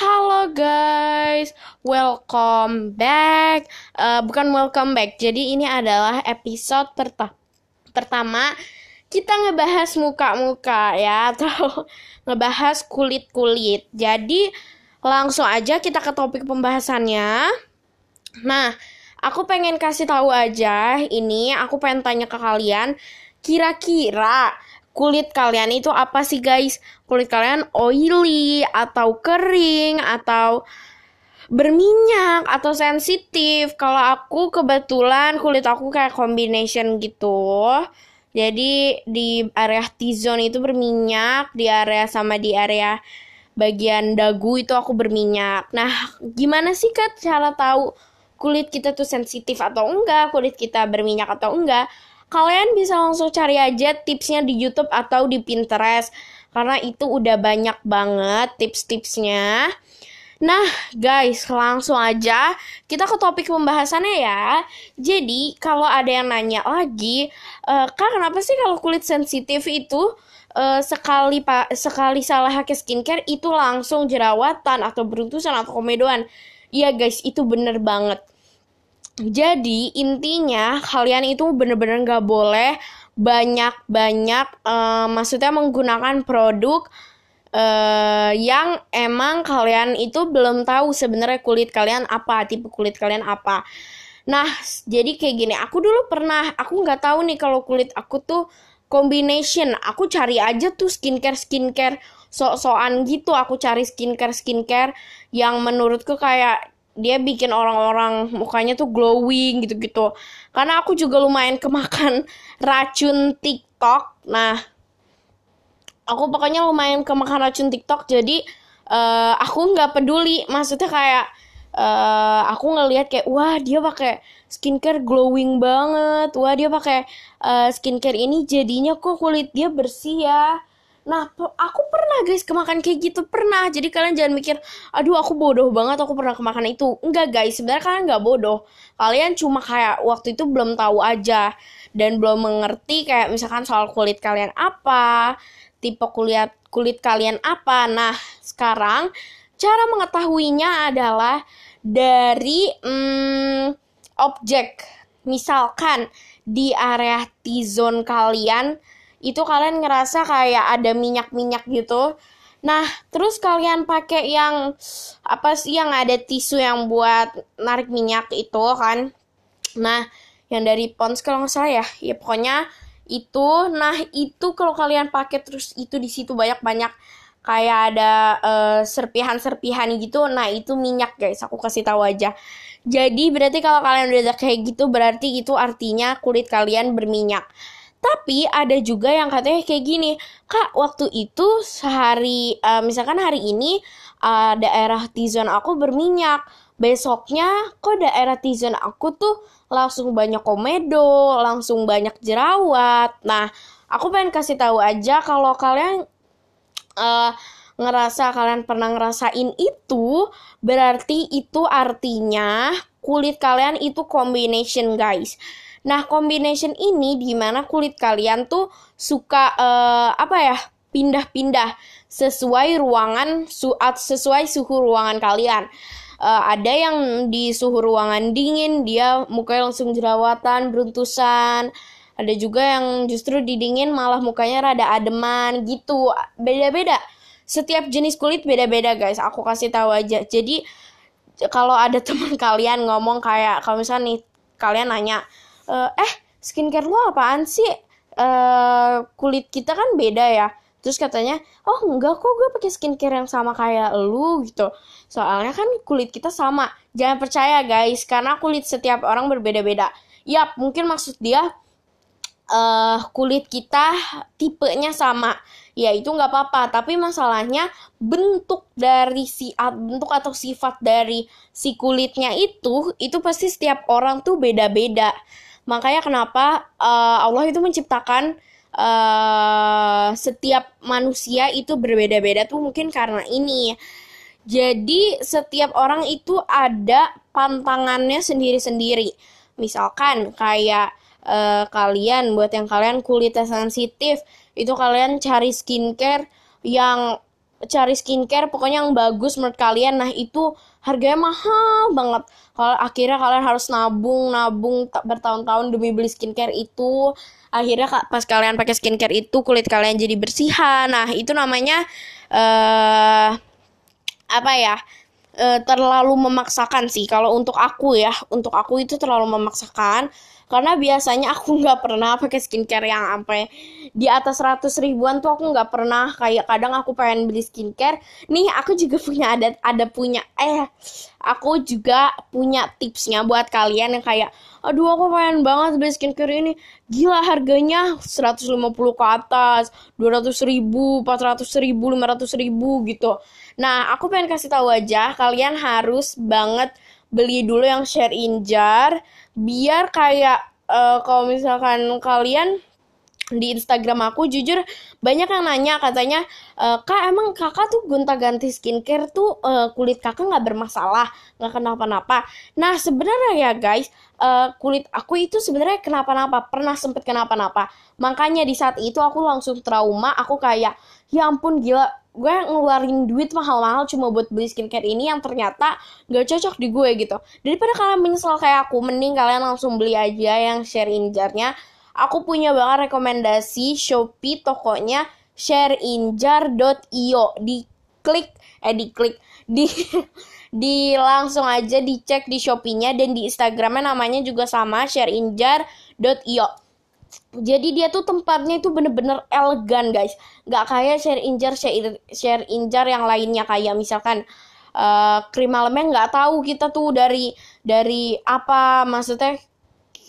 Halo guys, welcome back. Eh, bukan welcome back, jadi ini adalah episode perta- pertama kita ngebahas muka-muka ya, atau ngebahas kulit-kulit. Jadi langsung aja kita ke topik pembahasannya. Nah, aku pengen kasih tahu aja ini, aku pengen tanya ke kalian, kira-kira kulit kalian itu apa sih guys? Kulit kalian oily atau kering atau berminyak atau sensitif. Kalau aku kebetulan kulit aku kayak combination gitu. Jadi di area T-zone itu berminyak, di area sama di area bagian dagu itu aku berminyak. Nah, gimana sih Kak cara tahu kulit kita tuh sensitif atau enggak, kulit kita berminyak atau enggak? Kalian bisa langsung cari aja tipsnya di YouTube atau di Pinterest karena itu udah banyak banget tips-tipsnya. Nah, guys, langsung aja kita ke topik pembahasannya ya. Jadi, kalau ada yang nanya lagi, e, Kak, kenapa sih kalau kulit sensitif itu e, sekali pak sekali salah pakai skincare itu langsung jerawatan atau beruntusan atau komedoan? Iya, guys, itu bener banget. Jadi intinya kalian itu bener-bener gak boleh banyak-banyak uh, maksudnya menggunakan produk uh, yang emang kalian itu belum tahu sebenarnya kulit kalian apa, tipe kulit kalian apa. Nah, jadi kayak gini, aku dulu pernah, aku nggak tahu nih kalau kulit aku tuh combination. Aku cari aja tuh skincare skincare sok-sokan gitu. Aku cari skincare skincare yang menurutku kayak dia bikin orang-orang mukanya tuh glowing gitu-gitu. Karena aku juga lumayan kemakan racun TikTok. Nah, aku pokoknya lumayan kemakan racun TikTok. Jadi uh, aku nggak peduli. Maksudnya kayak uh, aku ngelihat kayak wah dia pakai skincare glowing banget. Wah dia pakai uh, skincare ini jadinya kok kulit dia bersih ya Nah, aku pernah guys kemakan kayak gitu pernah. Jadi kalian jangan mikir, aduh aku bodoh banget aku pernah kemakan itu. Enggak guys, sebenarnya kalian nggak bodoh. Kalian cuma kayak waktu itu belum tahu aja dan belum mengerti kayak misalkan soal kulit kalian apa, tipe kulit kulit kalian apa. Nah, sekarang cara mengetahuinya adalah dari hmm, objek. Misalkan di area T-zone kalian itu kalian ngerasa kayak ada minyak-minyak gitu. Nah, terus kalian pakai yang apa sih yang ada tisu yang buat narik minyak itu kan? Nah, yang dari Pons kalau nggak salah ya, ya pokoknya itu. Nah, itu kalau kalian pakai terus itu di situ banyak-banyak kayak ada uh, serpihan-serpihan gitu. Nah, itu minyak guys, aku kasih tahu aja. Jadi berarti kalau kalian udah kayak gitu berarti itu artinya kulit kalian berminyak. Tapi ada juga yang katanya kayak gini, Kak, waktu itu sehari, uh, misalkan hari ini uh, daerah T-zone aku berminyak. Besoknya kok daerah T-zone aku tuh langsung banyak komedo, langsung banyak jerawat. Nah, aku pengen kasih tahu aja kalau kalian uh, ngerasa kalian pernah ngerasain itu, berarti itu artinya kulit kalian itu combination, guys. Nah, combination ini di mana kulit kalian tuh suka uh, apa ya? pindah-pindah sesuai ruangan suat sesuai suhu ruangan kalian. Uh, ada yang di suhu ruangan dingin dia mukanya langsung jerawatan, beruntusan. Ada juga yang justru di dingin malah mukanya rada ademan gitu. Beda-beda. Setiap jenis kulit beda-beda, guys. Aku kasih tahu aja. Jadi kalau ada teman kalian ngomong kayak kalau misalnya nih kalian nanya uh, eh skincare lo apaan sih? Uh, kulit kita kan beda ya. Terus katanya oh enggak kok gue pakai skincare yang sama kayak lu gitu. Soalnya kan kulit kita sama. Jangan percaya guys karena kulit setiap orang berbeda-beda. Yap mungkin maksud dia uh, kulit kita tipenya sama. Ya itu nggak apa-apa. Tapi masalahnya bentuk dari si bentuk atau sifat dari si kulitnya itu itu pasti setiap orang tuh beda-beda Makanya kenapa uh, Allah itu menciptakan uh, setiap manusia itu berbeda-beda tuh mungkin karena ini. Jadi setiap orang itu ada pantangannya sendiri-sendiri. Misalkan kayak uh, kalian buat yang kalian kulitnya sensitif, itu kalian cari skincare yang cari skincare pokoknya yang bagus menurut kalian nah itu harganya mahal banget kalau akhirnya kalian harus nabung nabung bertahun-tahun demi beli skincare itu. Akhirnya pas kalian pakai skincare itu kulit kalian jadi bersihan. Nah itu namanya uh, apa ya uh, terlalu memaksakan sih. Kalau untuk aku ya untuk aku itu terlalu memaksakan karena biasanya aku nggak pernah pakai skincare yang sampai di atas 100 ribuan tuh aku nggak pernah. Kayak kadang aku pengen beli skincare. Nih aku juga punya ada ada punya eh aku juga punya tipsnya buat kalian yang kayak aduh aku pengen banget beli skincare ini. Gila harganya 150 ke atas 200 ribu 400 ribu 500 ribu gitu. Nah aku pengen kasih tahu aja kalian harus banget beli dulu yang share in jar biar kayak uh, kalau misalkan kalian di Instagram aku jujur banyak yang nanya katanya e, kak emang kakak tuh gonta-ganti skincare tuh uh, kulit kakak nggak bermasalah nggak kenapa-napa? Nah sebenarnya ya guys uh, kulit aku itu sebenarnya kenapa-napa pernah sempet kenapa-napa. Makanya di saat itu aku langsung trauma aku kayak ya ampun gila gue ngeluarin duit mahal-mahal cuma buat beli skincare ini yang ternyata gak cocok di gue gitu. Daripada kalian menyesal kayak aku mending kalian langsung beli aja yang share in jarnya. Aku punya banget rekomendasi shopee tokonya shareinjar.io di klik eh di klik di di langsung aja dicek di Shopee-nya dan di Instagramnya namanya juga sama shareinjar.io jadi dia tuh tempatnya itu bener-bener elegan guys. Nggak kayak share injar share, share injar yang lainnya. Kayak misalkan uh, krim malamnya nggak tahu kita tuh dari dari apa maksudnya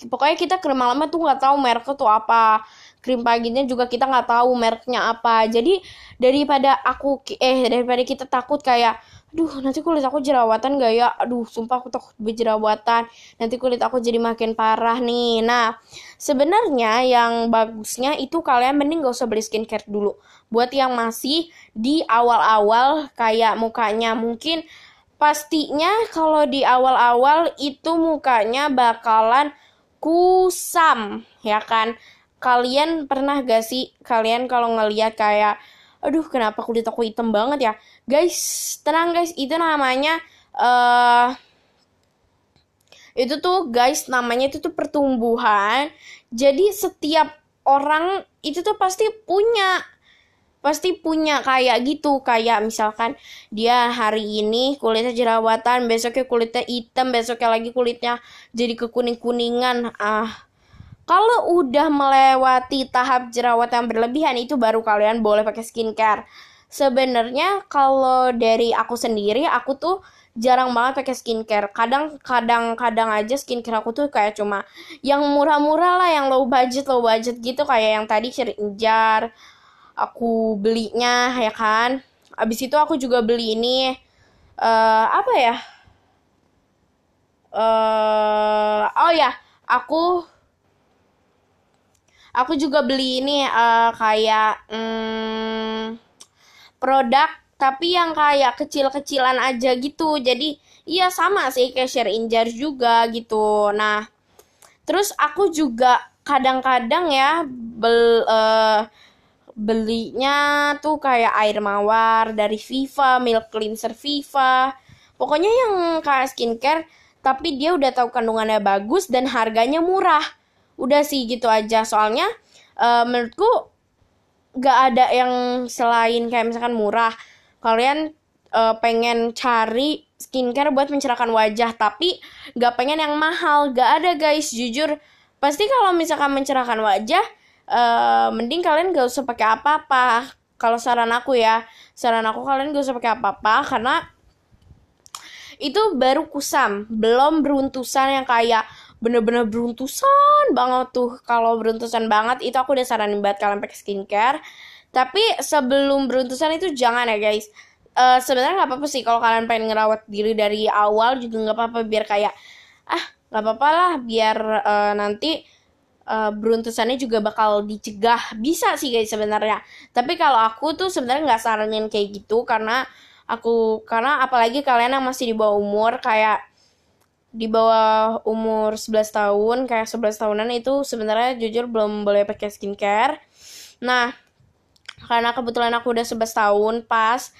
pokoknya kita krim malamnya tuh nggak tahu mereknya tuh apa. Krim paginya juga kita nggak tahu mereknya apa. Jadi daripada aku eh daripada kita takut kayak aduh nanti kulit aku jerawatan gak ya? Aduh sumpah aku takut berjerawatan. Nanti kulit aku jadi makin parah nih. Nah sebenarnya yang bagusnya itu kalian mending gak usah beli skincare dulu. Buat yang masih di awal-awal kayak mukanya mungkin pastinya kalau di awal-awal itu mukanya bakalan kusam ya kan? Kalian pernah gak sih kalian kalau ngeliat kayak aduh kenapa kulit aku hitam banget ya? Guys tenang guys itu namanya uh, itu tuh guys namanya itu tuh pertumbuhan. Jadi setiap orang itu tuh pasti punya pasti punya kayak gitu. Kayak misalkan dia hari ini kulitnya jerawatan besoknya kulitnya hitam besoknya lagi kulitnya jadi kekuning kuningan ah kalau udah melewati tahap jerawat yang berlebihan itu baru kalian boleh pakai skincare. Sebenarnya kalau dari aku sendiri aku tuh jarang banget pakai skincare. Kadang kadang kadang aja skincare aku tuh kayak cuma yang murah-murah lah, yang low budget low budget gitu kayak yang tadi jar aku belinya ya kan. Abis itu aku juga beli ini uh, apa ya? Uh, oh ya, aku aku juga beli ini uh, kayak hmm, produk tapi yang kayak kecil-kecilan aja gitu. Jadi iya sama sih kayak share injar juga gitu. Nah terus aku juga kadang-kadang ya bel uh, belinya tuh kayak air mawar dari Viva, milk cleanser Viva. Pokoknya yang kayak skincare tapi dia udah tahu kandungannya bagus dan harganya murah udah sih gitu aja. Soalnya uh, menurutku gak ada yang selain kayak misalkan murah. Kalian uh, pengen cari skincare buat mencerahkan wajah tapi gak pengen yang mahal. Gak ada guys jujur. Pasti kalau misalkan mencerahkan wajah uh, mending kalian gak usah pakai apa-apa. Kalau saran aku ya saran aku kalian gak usah pakai apa-apa karena itu baru kusam belum beruntusan yang kayak bener-bener beruntusan banget tuh. Kalau beruntusan banget itu aku udah saranin banget kalian pakai skincare. Tapi sebelum beruntusan itu jangan ya guys. Uh, sebenarnya nggak apa-apa sih kalau kalian pengen ngerawat diri dari awal juga nggak apa-apa. Biar kayak ah nggak apa-apa lah biar uh, nanti uh, beruntusannya juga bakal dicegah. Bisa sih guys sebenarnya. Tapi kalau aku tuh sebenarnya nggak saranin kayak gitu karena aku karena apalagi kalian yang masih di bawah umur kayak di bawah umur 11 tahun kayak 11 tahunan itu sebenarnya jujur belum boleh pakai skincare. Nah, karena kebetulan aku udah 11 tahun pas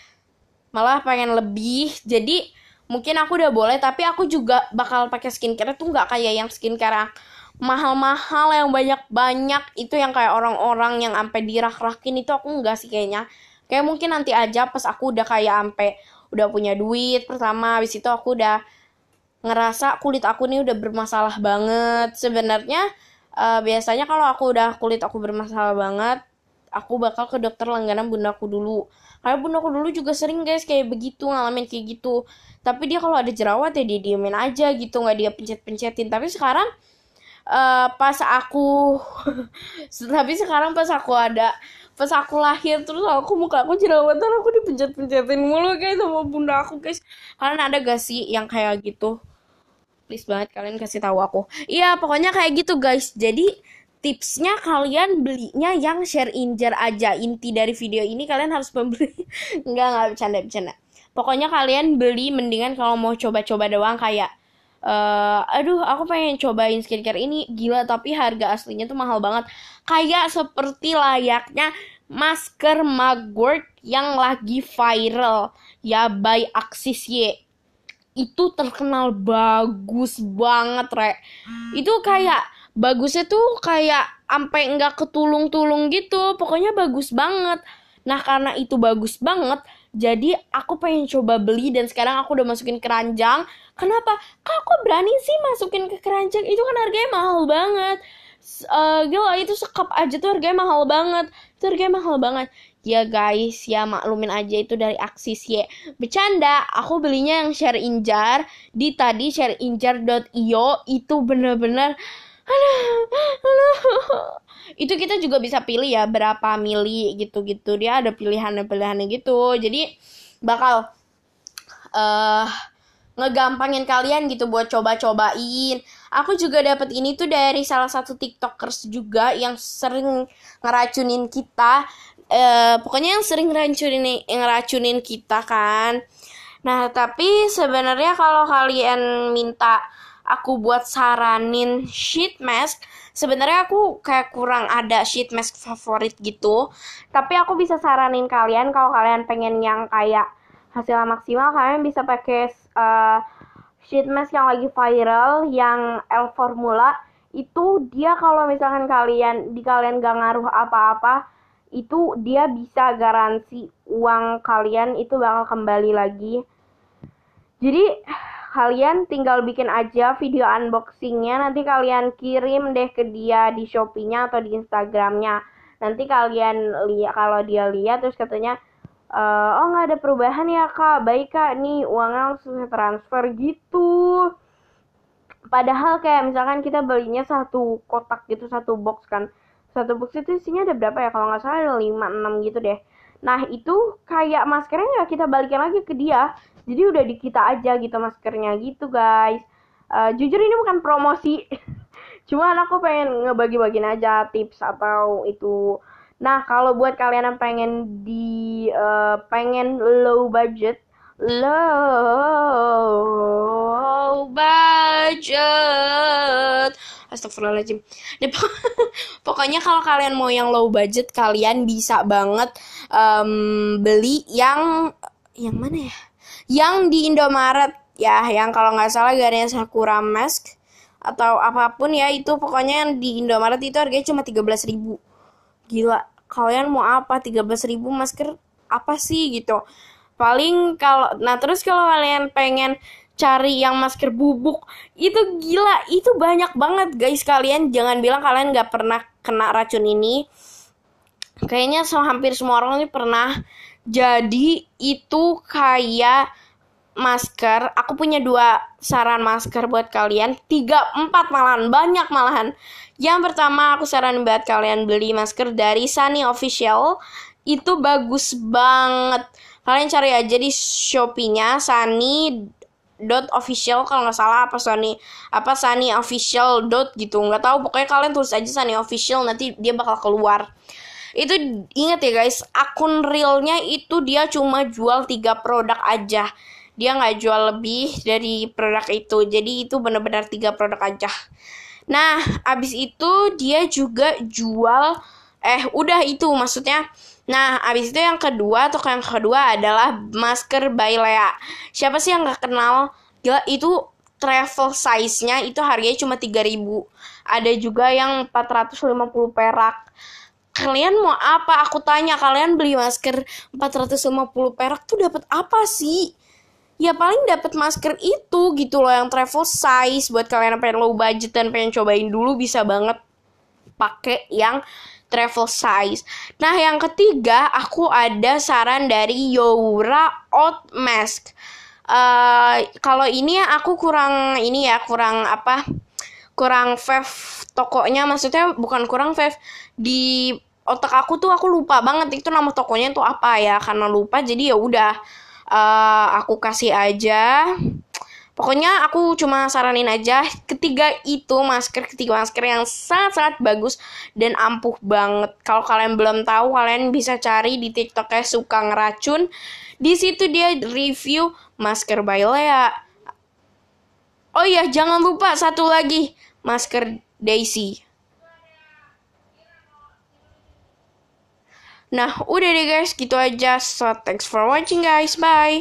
malah pengen lebih. Jadi mungkin aku udah boleh tapi aku juga bakal pakai skincare tuh nggak kayak yang skincare mahal-mahal yang banyak-banyak. Itu yang kayak orang-orang yang sampai dirak-rakin itu aku nggak sih kayaknya. Kayak mungkin nanti aja pas aku udah kayak sampai udah punya duit pertama habis itu aku udah ngerasa kulit aku nih udah bermasalah banget. Sebenarnya uh, biasanya kalau aku udah kulit aku bermasalah banget aku bakal ke dokter langganan bunda aku dulu. Karena bunda aku dulu juga sering guys kayak begitu ngalamin kayak gitu. Tapi dia kalau ada jerawat ya dia diemin aja gitu nggak dia pencet-pencetin. Tapi sekarang uh, pas aku tapi sekarang pas aku ada pas aku lahir terus aku muka aku jerawatan aku dipencet-pencetin mulu guys sama bunda aku guys. Kalian ada gak sih yang kayak gitu please banget kalian kasih tahu aku. Iya pokoknya kayak gitu guys. Jadi tipsnya kalian belinya yang share injar aja. Inti dari video ini kalian harus membeli. Nggak nggak bercanda bercanda. Pokoknya kalian beli mendingan kalau mau coba-coba doang kayak uh, aduh aku pengen cobain skincare ini. Gila tapi harga aslinya tuh mahal banget. Kayak seperti layaknya masker Mugwort yang lagi viral. Ya by Axis Y itu terkenal bagus banget re. Itu kayak bagusnya tuh kayak sampai nggak ketulung-tulung gitu. Pokoknya bagus banget. Nah karena itu bagus banget jadi aku pengen coba beli dan sekarang aku udah masukin keranjang. Kenapa? Kak aku berani sih masukin ke keranjang? Itu kan harganya mahal banget uh, gila itu sekap aja tuh harganya mahal banget. Itu harganya mahal banget. Ya guys ya maklumin aja itu dari aksis ya bercanda aku belinya yang share injar. Di tadi shareinjar.io itu bener-bener itu kita juga bisa pilih ya berapa mili gitu-gitu. Dia ada pilihan-pilihannya gitu. Jadi bakal uh, ngegampangin kalian gitu buat coba-cobain aku juga dapat ini tuh dari salah satu tiktokers juga yang sering ngeracunin kita. Uh, pokoknya yang sering ngeracunin ngeracunin kita kan. Nah tapi sebenarnya kalau kalian minta aku buat saranin sheet mask sebenarnya aku kayak kurang ada sheet mask favorit gitu. Tapi aku bisa saranin kalian kalau kalian pengen yang kayak hasilnya maksimal kalian bisa pakai uh, sheet mask yang lagi viral yang L formula itu dia kalau misalkan kalian di kalian gak ngaruh apa-apa itu dia bisa garansi uang kalian itu bakal kembali lagi. Jadi kalian tinggal bikin aja video unboxingnya. Nanti kalian kirim deh ke dia di Shopee-nya atau di Instagramnya. Nanti kalian lihat kalau dia lihat terus katanya e, oh nggak ada perubahan ya kak. Baik kak. Nih uangnya langsung transfer gitu. Padahal kayak misalkan kita belinya satu kotak gitu satu box kan. Satu box itu isinya ada berapa ya? Kalau nggak salah ada lima enam gitu deh. Nah itu kayak maskernya nggak kita balikin lagi ke dia. Jadi udah di kita aja gitu maskernya gitu guys. Uh, jujur ini bukan promosi. Cuman aku pengen ngebagi-bagiin aja tips atau itu nah kalau buat kalian yang pengen di uh, pengen low budget low budget. Astagfirullahaladzim. Pokoknya kalau kalian mau yang low budget Kalian bisa banget um, Beli yang Yang mana ya? Yang di Indomaret ya yang kalau nggak salah yang Sakura Mask atau apa pun ya itu pokoknya yang di Indomaret itu harganya cuma 13 ribu. Gila kalian mau apa? 13 ribu masker apa sih gitu. Paling kalau nah terus kalau kalian pengen cari yang masker bubuk itu gila itu banyak banget guys. Kalian jangan bilang kalian nggak pernah kena racun ini. Kayaknya so hampir semua orang ini pernah. Jadi itu kayak masker. Aku punya dua saran masker buat kalian. Tiga, empat malahan. Banyak malahan. Yang pertama aku saran buat kalian beli masker dari Sunny Official. Itu bagus banget. Kalian cari aja di Shopee-nya Sunny dot official kalau nggak salah apa Sunny apa Sunny official dot gitu nggak tahu pokoknya kalian tulis aja Sunny official nanti dia bakal keluar itu ingat ya guys akun realnya itu dia cuma jual tiga produk aja dia nggak jual lebih dari produk itu jadi itu benar-benar tiga produk aja nah abis itu dia juga jual eh udah itu maksudnya Nah, abis itu yang kedua atau yang kedua adalah masker by Lea. Siapa sih yang gak kenal? Gila, itu travel size-nya itu harganya cuma 3000 Ada juga yang 450 perak. Kalian mau apa? Aku tanya, kalian beli masker 450 perak tuh dapat apa sih? Ya paling dapat masker itu gitu loh yang travel size buat kalian yang pengen low budget dan pengen cobain dulu bisa banget pakai yang travel size. Nah, yang ketiga, aku ada saran dari Youra Oat Mask. Uh, kalau ini aku kurang ini ya, kurang apa? Kurang fave tokonya, maksudnya bukan kurang fave di otak aku tuh aku lupa banget itu nama tokonya tuh apa ya karena lupa jadi ya udah uh, aku kasih aja Pokoknya aku cuma saranin aja ketiga itu masker ketiga masker yang sangat-sangat bagus dan ampuh banget. Kalau kalian belum tahu kalian bisa cari di TikToknya suka ngeracun. Di situ dia review masker by Lea. Oh iya, jangan lupa satu lagi masker Daisy. Nah, udah deh guys, gitu aja. So, thanks for watching guys. Bye.